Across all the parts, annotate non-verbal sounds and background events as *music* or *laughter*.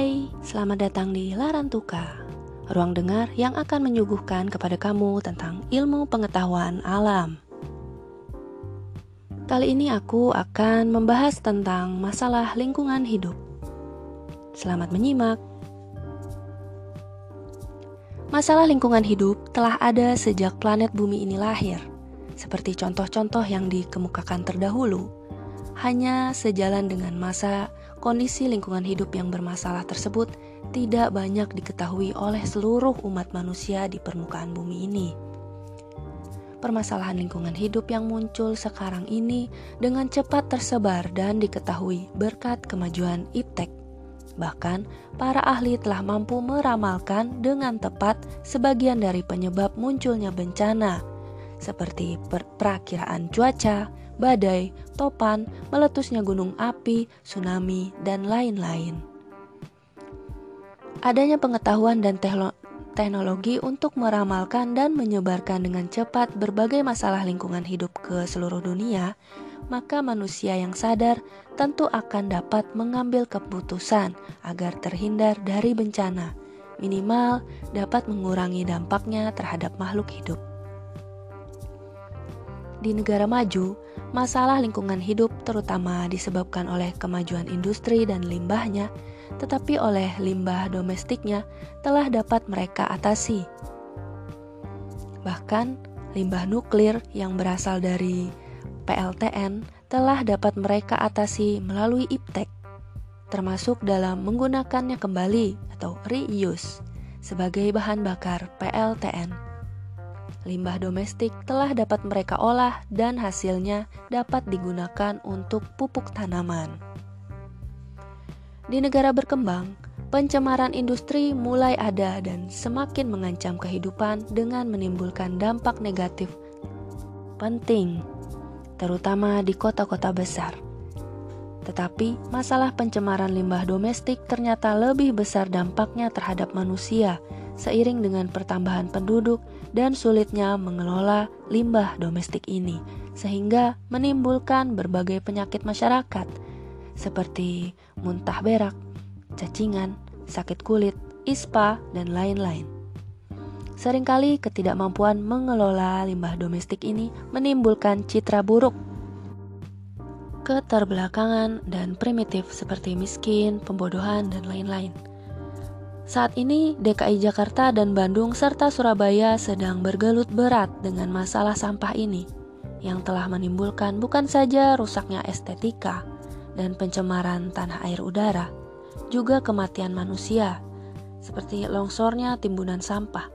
Hai, selamat datang di Larantuka, ruang dengar yang akan menyuguhkan kepada kamu tentang ilmu pengetahuan alam. Kali ini aku akan membahas tentang masalah lingkungan hidup. Selamat menyimak. Masalah lingkungan hidup telah ada sejak planet bumi ini lahir, seperti contoh-contoh yang dikemukakan terdahulu. Hanya sejalan dengan masa kondisi lingkungan hidup yang bermasalah tersebut tidak banyak diketahui oleh seluruh umat manusia di permukaan bumi ini. Permasalahan lingkungan hidup yang muncul sekarang ini dengan cepat tersebar dan diketahui berkat kemajuan iptek. Bahkan, para ahli telah mampu meramalkan dengan tepat sebagian dari penyebab munculnya bencana, seperti perakiraan cuaca, badai, topan, meletusnya gunung api, tsunami, dan lain-lain. Adanya pengetahuan dan teknologi untuk meramalkan dan menyebarkan dengan cepat berbagai masalah lingkungan hidup ke seluruh dunia, maka manusia yang sadar tentu akan dapat mengambil keputusan agar terhindar dari bencana, minimal dapat mengurangi dampaknya terhadap makhluk hidup. Di negara maju, Masalah lingkungan hidup terutama disebabkan oleh kemajuan industri dan limbahnya, tetapi oleh limbah domestiknya telah dapat mereka atasi. Bahkan, limbah nuklir yang berasal dari PLTN telah dapat mereka atasi melalui IPTEK, termasuk dalam menggunakannya kembali atau reuse sebagai bahan bakar PLTN limbah domestik telah dapat mereka olah dan hasilnya dapat digunakan untuk pupuk tanaman. Di negara berkembang, pencemaran industri mulai ada dan semakin mengancam kehidupan dengan menimbulkan dampak negatif penting, terutama di kota-kota besar. Tetapi, masalah pencemaran limbah domestik ternyata lebih besar dampaknya terhadap manusia seiring dengan pertambahan penduduk dan sulitnya mengelola limbah domestik ini, sehingga menimbulkan berbagai penyakit masyarakat seperti muntah berak, cacingan, sakit kulit, ispa, dan lain-lain. Seringkali ketidakmampuan mengelola limbah domestik ini menimbulkan citra buruk keterbelakangan dan primitif seperti miskin, pembodohan, dan lain-lain. Saat ini, DKI Jakarta dan Bandung serta Surabaya sedang bergelut berat dengan masalah sampah ini, yang telah menimbulkan bukan saja rusaknya estetika dan pencemaran tanah air udara, juga kematian manusia, seperti longsornya timbunan sampah,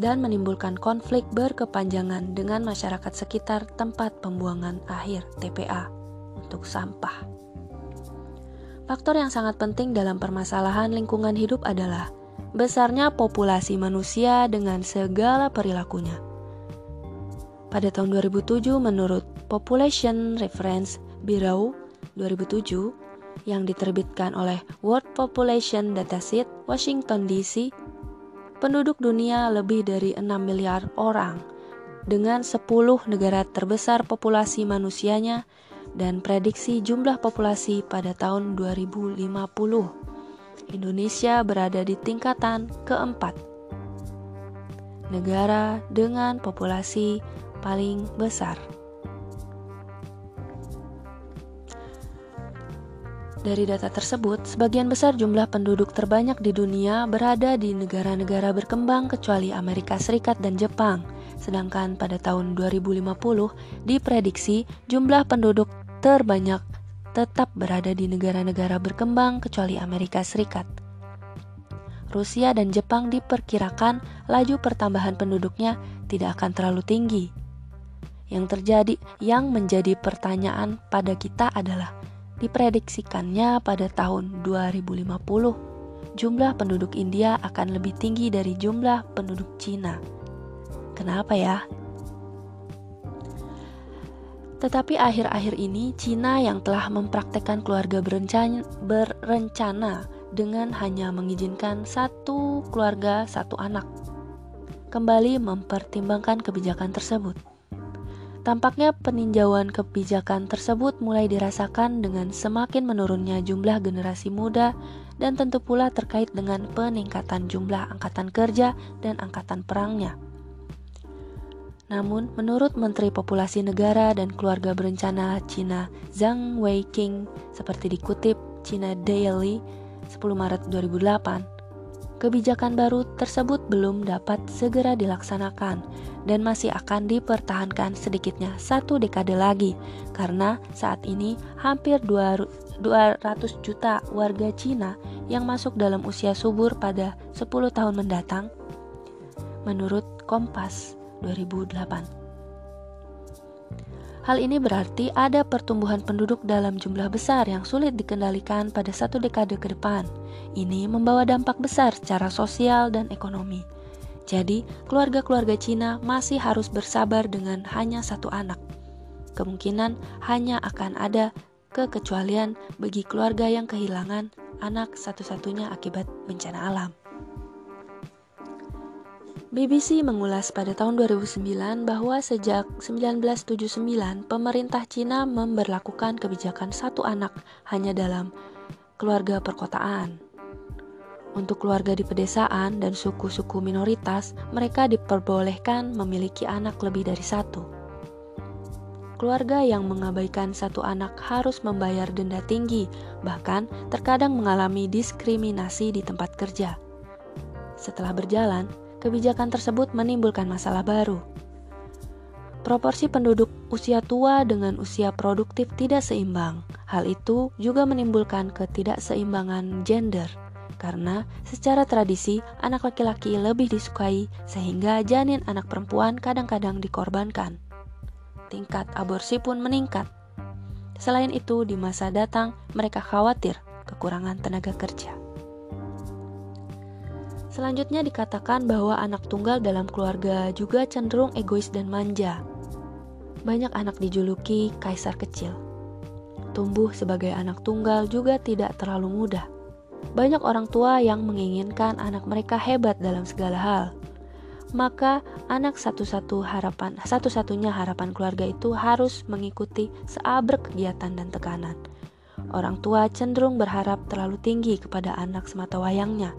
dan menimbulkan konflik berkepanjangan dengan masyarakat sekitar tempat pembuangan akhir TPA untuk sampah. Faktor yang sangat penting dalam permasalahan lingkungan hidup adalah besarnya populasi manusia dengan segala perilakunya. Pada tahun 2007 menurut Population Reference Bureau 2007 yang diterbitkan oleh World Population Dataset Washington DC, penduduk dunia lebih dari 6 miliar orang dengan 10 negara terbesar populasi manusianya dan prediksi jumlah populasi pada tahun 2050. Indonesia berada di tingkatan keempat. Negara dengan populasi paling besar. Dari data tersebut, sebagian besar jumlah penduduk terbanyak di dunia berada di negara-negara berkembang kecuali Amerika Serikat dan Jepang. Sedangkan pada tahun 2050 diprediksi jumlah penduduk terbanyak tetap berada di negara-negara berkembang kecuali Amerika Serikat. Rusia dan Jepang diperkirakan laju pertambahan penduduknya tidak akan terlalu tinggi. Yang terjadi yang menjadi pertanyaan pada kita adalah diprediksikannya pada tahun 2050 jumlah penduduk India akan lebih tinggi dari jumlah penduduk Cina. Kenapa ya? Tetapi akhir-akhir ini Cina yang telah mempraktekkan keluarga berencana, berencana dengan hanya mengizinkan satu keluarga satu anak kembali mempertimbangkan kebijakan tersebut. Tampaknya peninjauan kebijakan tersebut mulai dirasakan dengan semakin menurunnya jumlah generasi muda dan tentu pula terkait dengan peningkatan jumlah angkatan kerja dan angkatan perangnya. Namun, menurut Menteri Populasi Negara dan Keluarga Berencana Cina Zhang Weiqing, seperti dikutip China Daily 10 Maret 2008, kebijakan baru tersebut belum dapat segera dilaksanakan dan masih akan dipertahankan sedikitnya satu dekade lagi karena saat ini hampir 200 juta warga Cina yang masuk dalam usia subur pada 10 tahun mendatang. Menurut Kompas 2008. Hal ini berarti ada pertumbuhan penduduk dalam jumlah besar yang sulit dikendalikan pada satu dekade ke depan. Ini membawa dampak besar secara sosial dan ekonomi. Jadi, keluarga-keluarga Cina masih harus bersabar dengan hanya satu anak. Kemungkinan hanya akan ada kekecualian bagi keluarga yang kehilangan anak satu-satunya akibat bencana alam. BBC mengulas pada tahun 2009 bahwa sejak 1979 pemerintah Cina memberlakukan kebijakan satu anak hanya dalam keluarga perkotaan. Untuk keluarga di pedesaan dan suku-suku minoritas, mereka diperbolehkan memiliki anak lebih dari satu. Keluarga yang mengabaikan satu anak harus membayar denda tinggi, bahkan terkadang mengalami diskriminasi di tempat kerja. Setelah berjalan, kebijakan tersebut menimbulkan masalah baru. Proporsi penduduk usia tua dengan usia produktif tidak seimbang. Hal itu juga menimbulkan ketidakseimbangan gender, karena secara tradisi anak laki-laki lebih disukai, sehingga janin anak perempuan kadang-kadang dikorbankan. Tingkat aborsi pun meningkat. Selain itu, di masa datang mereka khawatir kekurangan tenaga kerja. Selanjutnya dikatakan bahwa anak tunggal dalam keluarga juga cenderung egois dan manja. Banyak anak dijuluki kaisar kecil. Tumbuh sebagai anak tunggal juga tidak terlalu mudah. Banyak orang tua yang menginginkan anak mereka hebat dalam segala hal. Maka anak satu-satu harapan, satu-satunya harapan keluarga itu harus mengikuti seabrek kegiatan dan tekanan. Orang tua cenderung berharap terlalu tinggi kepada anak semata wayangnya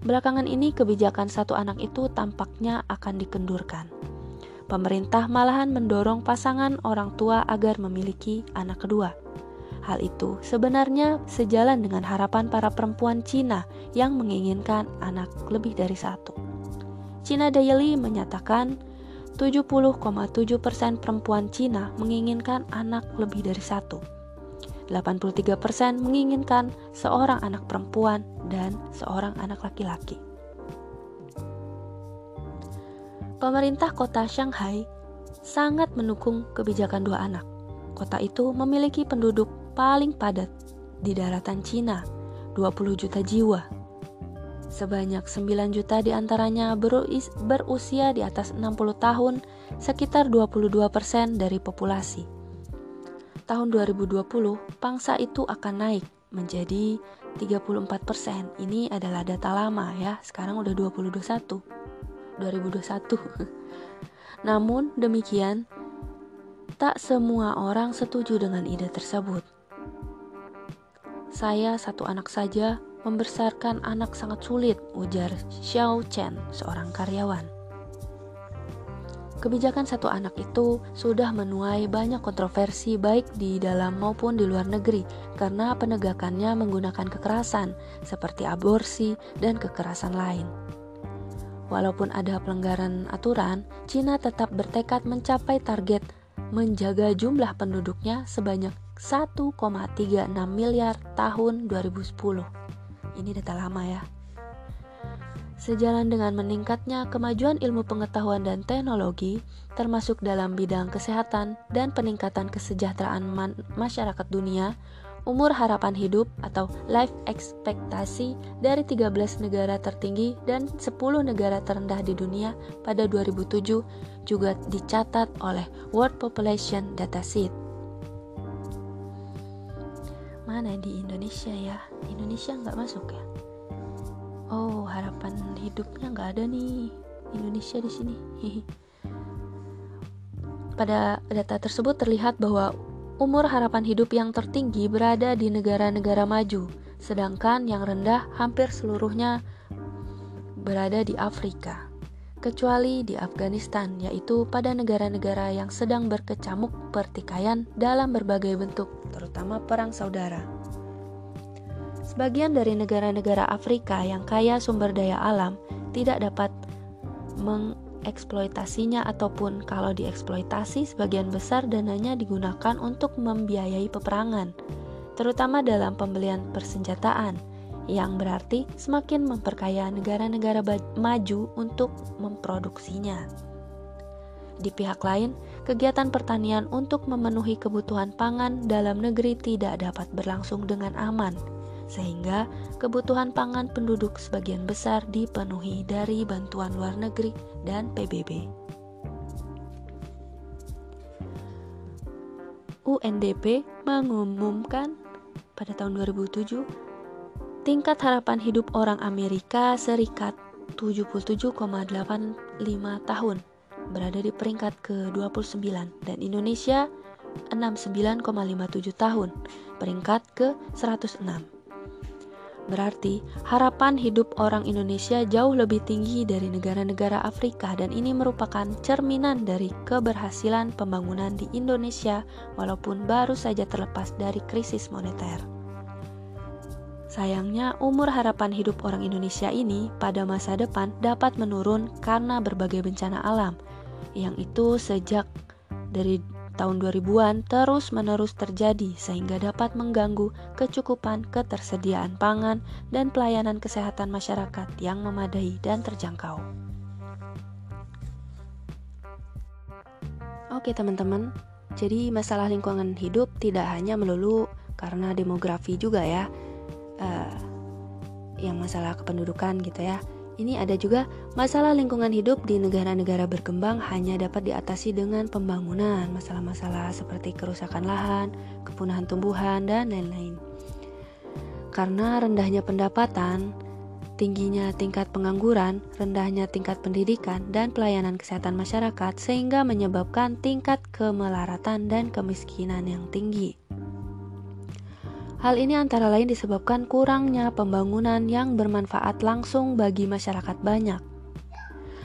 Belakangan ini kebijakan satu anak itu tampaknya akan dikendurkan. Pemerintah malahan mendorong pasangan orang tua agar memiliki anak kedua. Hal itu sebenarnya sejalan dengan harapan para perempuan Cina yang menginginkan anak lebih dari satu. Cina Daily menyatakan 70,7% perempuan Cina menginginkan anak lebih dari satu. 83% menginginkan seorang anak perempuan dan seorang anak laki-laki. Pemerintah kota Shanghai sangat mendukung kebijakan dua anak. Kota itu memiliki penduduk paling padat di daratan Cina, 20 juta jiwa. Sebanyak 9 juta di antaranya berusia di atas 60 tahun, sekitar 22% dari populasi tahun 2020 pangsa itu akan naik menjadi 34%. Ini adalah data lama ya. Sekarang udah 2021. 2021. Namun demikian tak semua orang setuju dengan ide tersebut. Saya satu anak saja membesarkan anak sangat sulit, ujar Xiao Chen, seorang karyawan. Kebijakan satu anak itu sudah menuai banyak kontroversi baik di dalam maupun di luar negeri karena penegakannya menggunakan kekerasan seperti aborsi dan kekerasan lain. Walaupun ada pelanggaran aturan, Cina tetap bertekad mencapai target menjaga jumlah penduduknya sebanyak 1,36 miliar tahun 2010. Ini data lama ya. Sejalan dengan meningkatnya kemajuan ilmu pengetahuan dan teknologi, termasuk dalam bidang kesehatan dan peningkatan kesejahteraan masyarakat dunia, umur harapan hidup atau life expectancy dari 13 negara tertinggi dan 10 negara terendah di dunia pada 2007 juga dicatat oleh World Population Dataset. Mana di Indonesia ya? Indonesia nggak masuk ya? Oh harapan hidupnya nggak ada nih Indonesia di sini *laughs* pada data tersebut terlihat bahwa umur harapan hidup yang tertinggi berada di negara-negara maju sedangkan yang rendah hampir seluruhnya berada di Afrika, kecuali di Afghanistan, yaitu pada negara-negara yang sedang berkecamuk pertikaian dalam berbagai bentuk, terutama perang saudara. Sebagian dari negara-negara Afrika yang kaya sumber daya alam tidak dapat mengeksploitasinya ataupun kalau dieksploitasi sebagian besar dananya digunakan untuk membiayai peperangan, terutama dalam pembelian persenjataan yang berarti semakin memperkaya negara-negara maju untuk memproduksinya. Di pihak lain, kegiatan pertanian untuk memenuhi kebutuhan pangan dalam negeri tidak dapat berlangsung dengan aman, sehingga kebutuhan pangan penduduk sebagian besar dipenuhi dari bantuan luar negeri dan PBB. UNDP mengumumkan pada tahun 2007 Tingkat harapan hidup orang Amerika Serikat 77,85 tahun berada di peringkat ke-29 dan Indonesia 69,57 tahun peringkat ke-106. Berarti harapan hidup orang Indonesia jauh lebih tinggi dari negara-negara Afrika dan ini merupakan cerminan dari keberhasilan pembangunan di Indonesia walaupun baru saja terlepas dari krisis moneter. Sayangnya, umur harapan hidup orang Indonesia ini pada masa depan dapat menurun karena berbagai bencana alam, yang itu sejak dari tahun 2000-an terus-menerus terjadi sehingga dapat mengganggu kecukupan ketersediaan pangan dan pelayanan kesehatan masyarakat yang memadai dan terjangkau. Oke teman-teman, jadi masalah lingkungan hidup tidak hanya melulu karena demografi juga ya, uh, yang masalah kependudukan gitu ya. Ini ada juga masalah lingkungan hidup di negara-negara berkembang hanya dapat diatasi dengan pembangunan, masalah-masalah seperti kerusakan lahan, kepunahan tumbuhan, dan lain-lain. Karena rendahnya pendapatan, tingginya tingkat pengangguran, rendahnya tingkat pendidikan, dan pelayanan kesehatan masyarakat, sehingga menyebabkan tingkat kemelaratan dan kemiskinan yang tinggi. Hal ini antara lain disebabkan kurangnya pembangunan yang bermanfaat langsung bagi masyarakat banyak.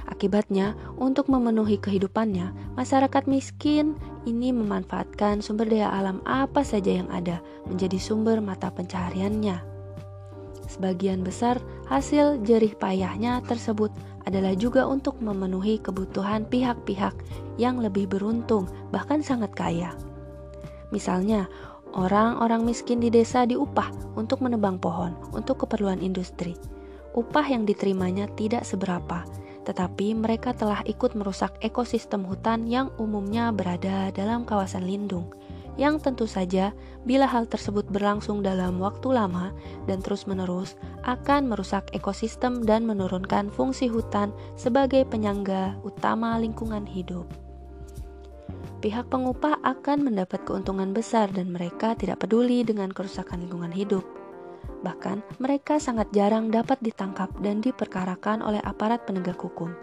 Akibatnya, untuk memenuhi kehidupannya, masyarakat miskin ini memanfaatkan sumber daya alam apa saja yang ada menjadi sumber mata pencahariannya. Sebagian besar hasil jerih payahnya tersebut adalah juga untuk memenuhi kebutuhan pihak-pihak yang lebih beruntung, bahkan sangat kaya. Misalnya, Orang-orang miskin di desa diupah untuk menebang pohon untuk keperluan industri. Upah yang diterimanya tidak seberapa, tetapi mereka telah ikut merusak ekosistem hutan yang umumnya berada dalam kawasan lindung. Yang tentu saja, bila hal tersebut berlangsung dalam waktu lama dan terus-menerus, akan merusak ekosistem dan menurunkan fungsi hutan sebagai penyangga utama lingkungan hidup pihak pengupah akan mendapat keuntungan besar dan mereka tidak peduli dengan kerusakan lingkungan hidup. Bahkan, mereka sangat jarang dapat ditangkap dan diperkarakan oleh aparat penegak hukum.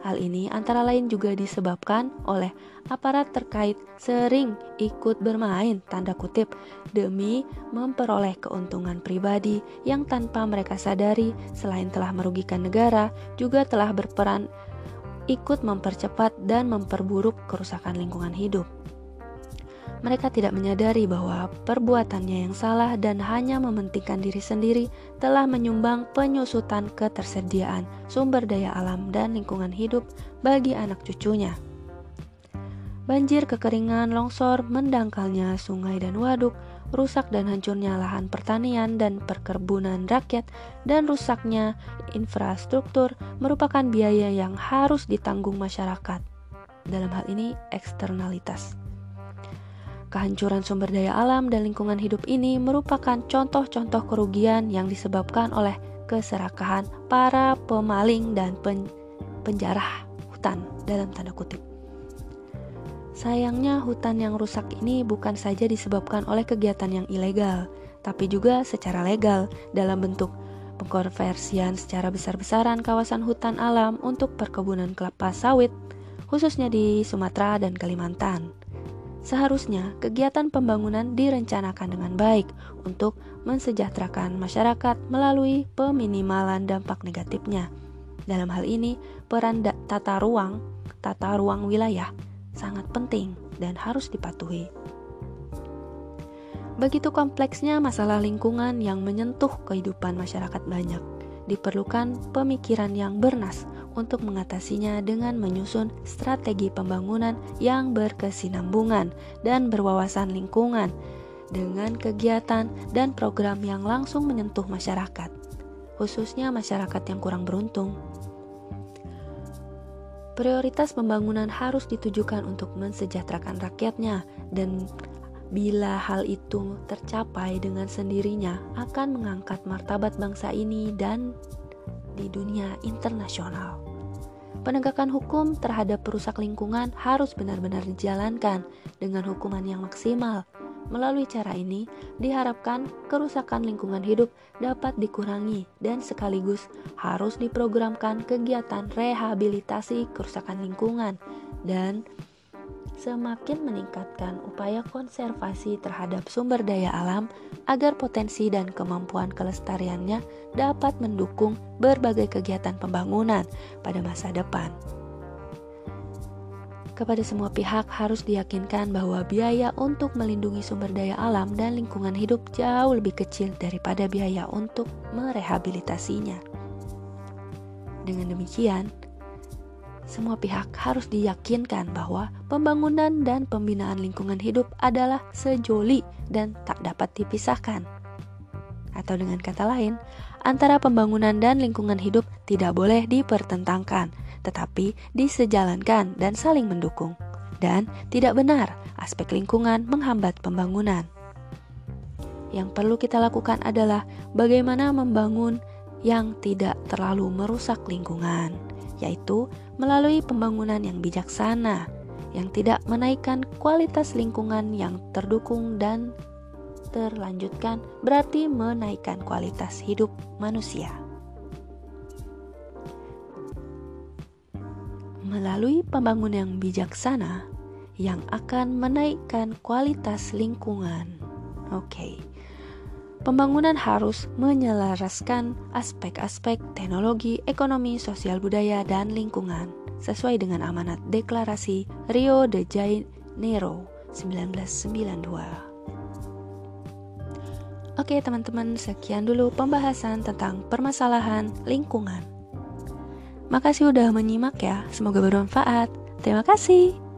Hal ini antara lain juga disebabkan oleh aparat terkait sering ikut bermain tanda kutip demi memperoleh keuntungan pribadi yang tanpa mereka sadari selain telah merugikan negara juga telah berperan ikut mempercepat dan memperburuk kerusakan lingkungan hidup. Mereka tidak menyadari bahwa perbuatannya yang salah dan hanya mementingkan diri sendiri telah menyumbang penyusutan ketersediaan sumber daya alam dan lingkungan hidup bagi anak cucunya. Banjir, kekeringan, longsor, mendangkalnya sungai dan waduk rusak dan hancurnya lahan pertanian dan perkebunan rakyat, dan rusaknya infrastruktur merupakan biaya yang harus ditanggung masyarakat. Dalam hal ini, eksternalitas. Kehancuran sumber daya alam dan lingkungan hidup ini merupakan contoh-contoh kerugian yang disebabkan oleh keserakahan para pemaling dan pen penjarah hutan dalam tanda kutip. Sayangnya hutan yang rusak ini bukan saja disebabkan oleh kegiatan yang ilegal, tapi juga secara legal dalam bentuk pengkonversian secara besar-besaran kawasan hutan alam untuk perkebunan kelapa sawit, khususnya di Sumatera dan Kalimantan. Seharusnya kegiatan pembangunan direncanakan dengan baik untuk mensejahterakan masyarakat melalui peminimalan dampak negatifnya. Dalam hal ini, peran tata ruang, tata ruang wilayah sangat penting dan harus dipatuhi. Begitu kompleksnya masalah lingkungan yang menyentuh kehidupan masyarakat banyak, diperlukan pemikiran yang bernas untuk mengatasinya dengan menyusun strategi pembangunan yang berkesinambungan dan berwawasan lingkungan dengan kegiatan dan program yang langsung menyentuh masyarakat, khususnya masyarakat yang kurang beruntung. Prioritas pembangunan harus ditujukan untuk mensejahterakan rakyatnya dan Bila hal itu tercapai dengan sendirinya, akan mengangkat martabat bangsa ini dan di dunia internasional. Penegakan hukum terhadap perusak lingkungan harus benar-benar dijalankan dengan hukuman yang maksimal. Melalui cara ini, diharapkan kerusakan lingkungan hidup dapat dikurangi dan sekaligus harus diprogramkan kegiatan rehabilitasi kerusakan lingkungan dan semakin meningkatkan upaya konservasi terhadap sumber daya alam agar potensi dan kemampuan kelestariannya dapat mendukung berbagai kegiatan pembangunan pada masa depan. Kepada semua pihak harus diyakinkan bahwa biaya untuk melindungi sumber daya alam dan lingkungan hidup jauh lebih kecil daripada biaya untuk merehabilitasinya. Dengan demikian, semua pihak harus diyakinkan bahwa pembangunan dan pembinaan lingkungan hidup adalah sejoli dan tak dapat dipisahkan. Atau dengan kata lain, antara pembangunan dan lingkungan hidup tidak boleh dipertentangkan, tetapi disejalankan dan saling mendukung. Dan tidak benar aspek lingkungan menghambat pembangunan. Yang perlu kita lakukan adalah bagaimana membangun yang tidak terlalu merusak lingkungan yaitu melalui pembangunan yang bijaksana, yang tidak menaikkan kualitas lingkungan yang terdukung dan terlanjutkan, berarti menaikkan kualitas hidup manusia. Melalui pembangunan yang bijaksana yang akan menaikkan kualitas lingkungan. Oke. Pembangunan harus menyelaraskan aspek-aspek teknologi, ekonomi, sosial budaya, dan lingkungan sesuai dengan amanat Deklarasi Rio de Janeiro 1992. Oke teman-teman, sekian dulu pembahasan tentang permasalahan lingkungan. Makasih udah menyimak ya, semoga bermanfaat. Terima kasih.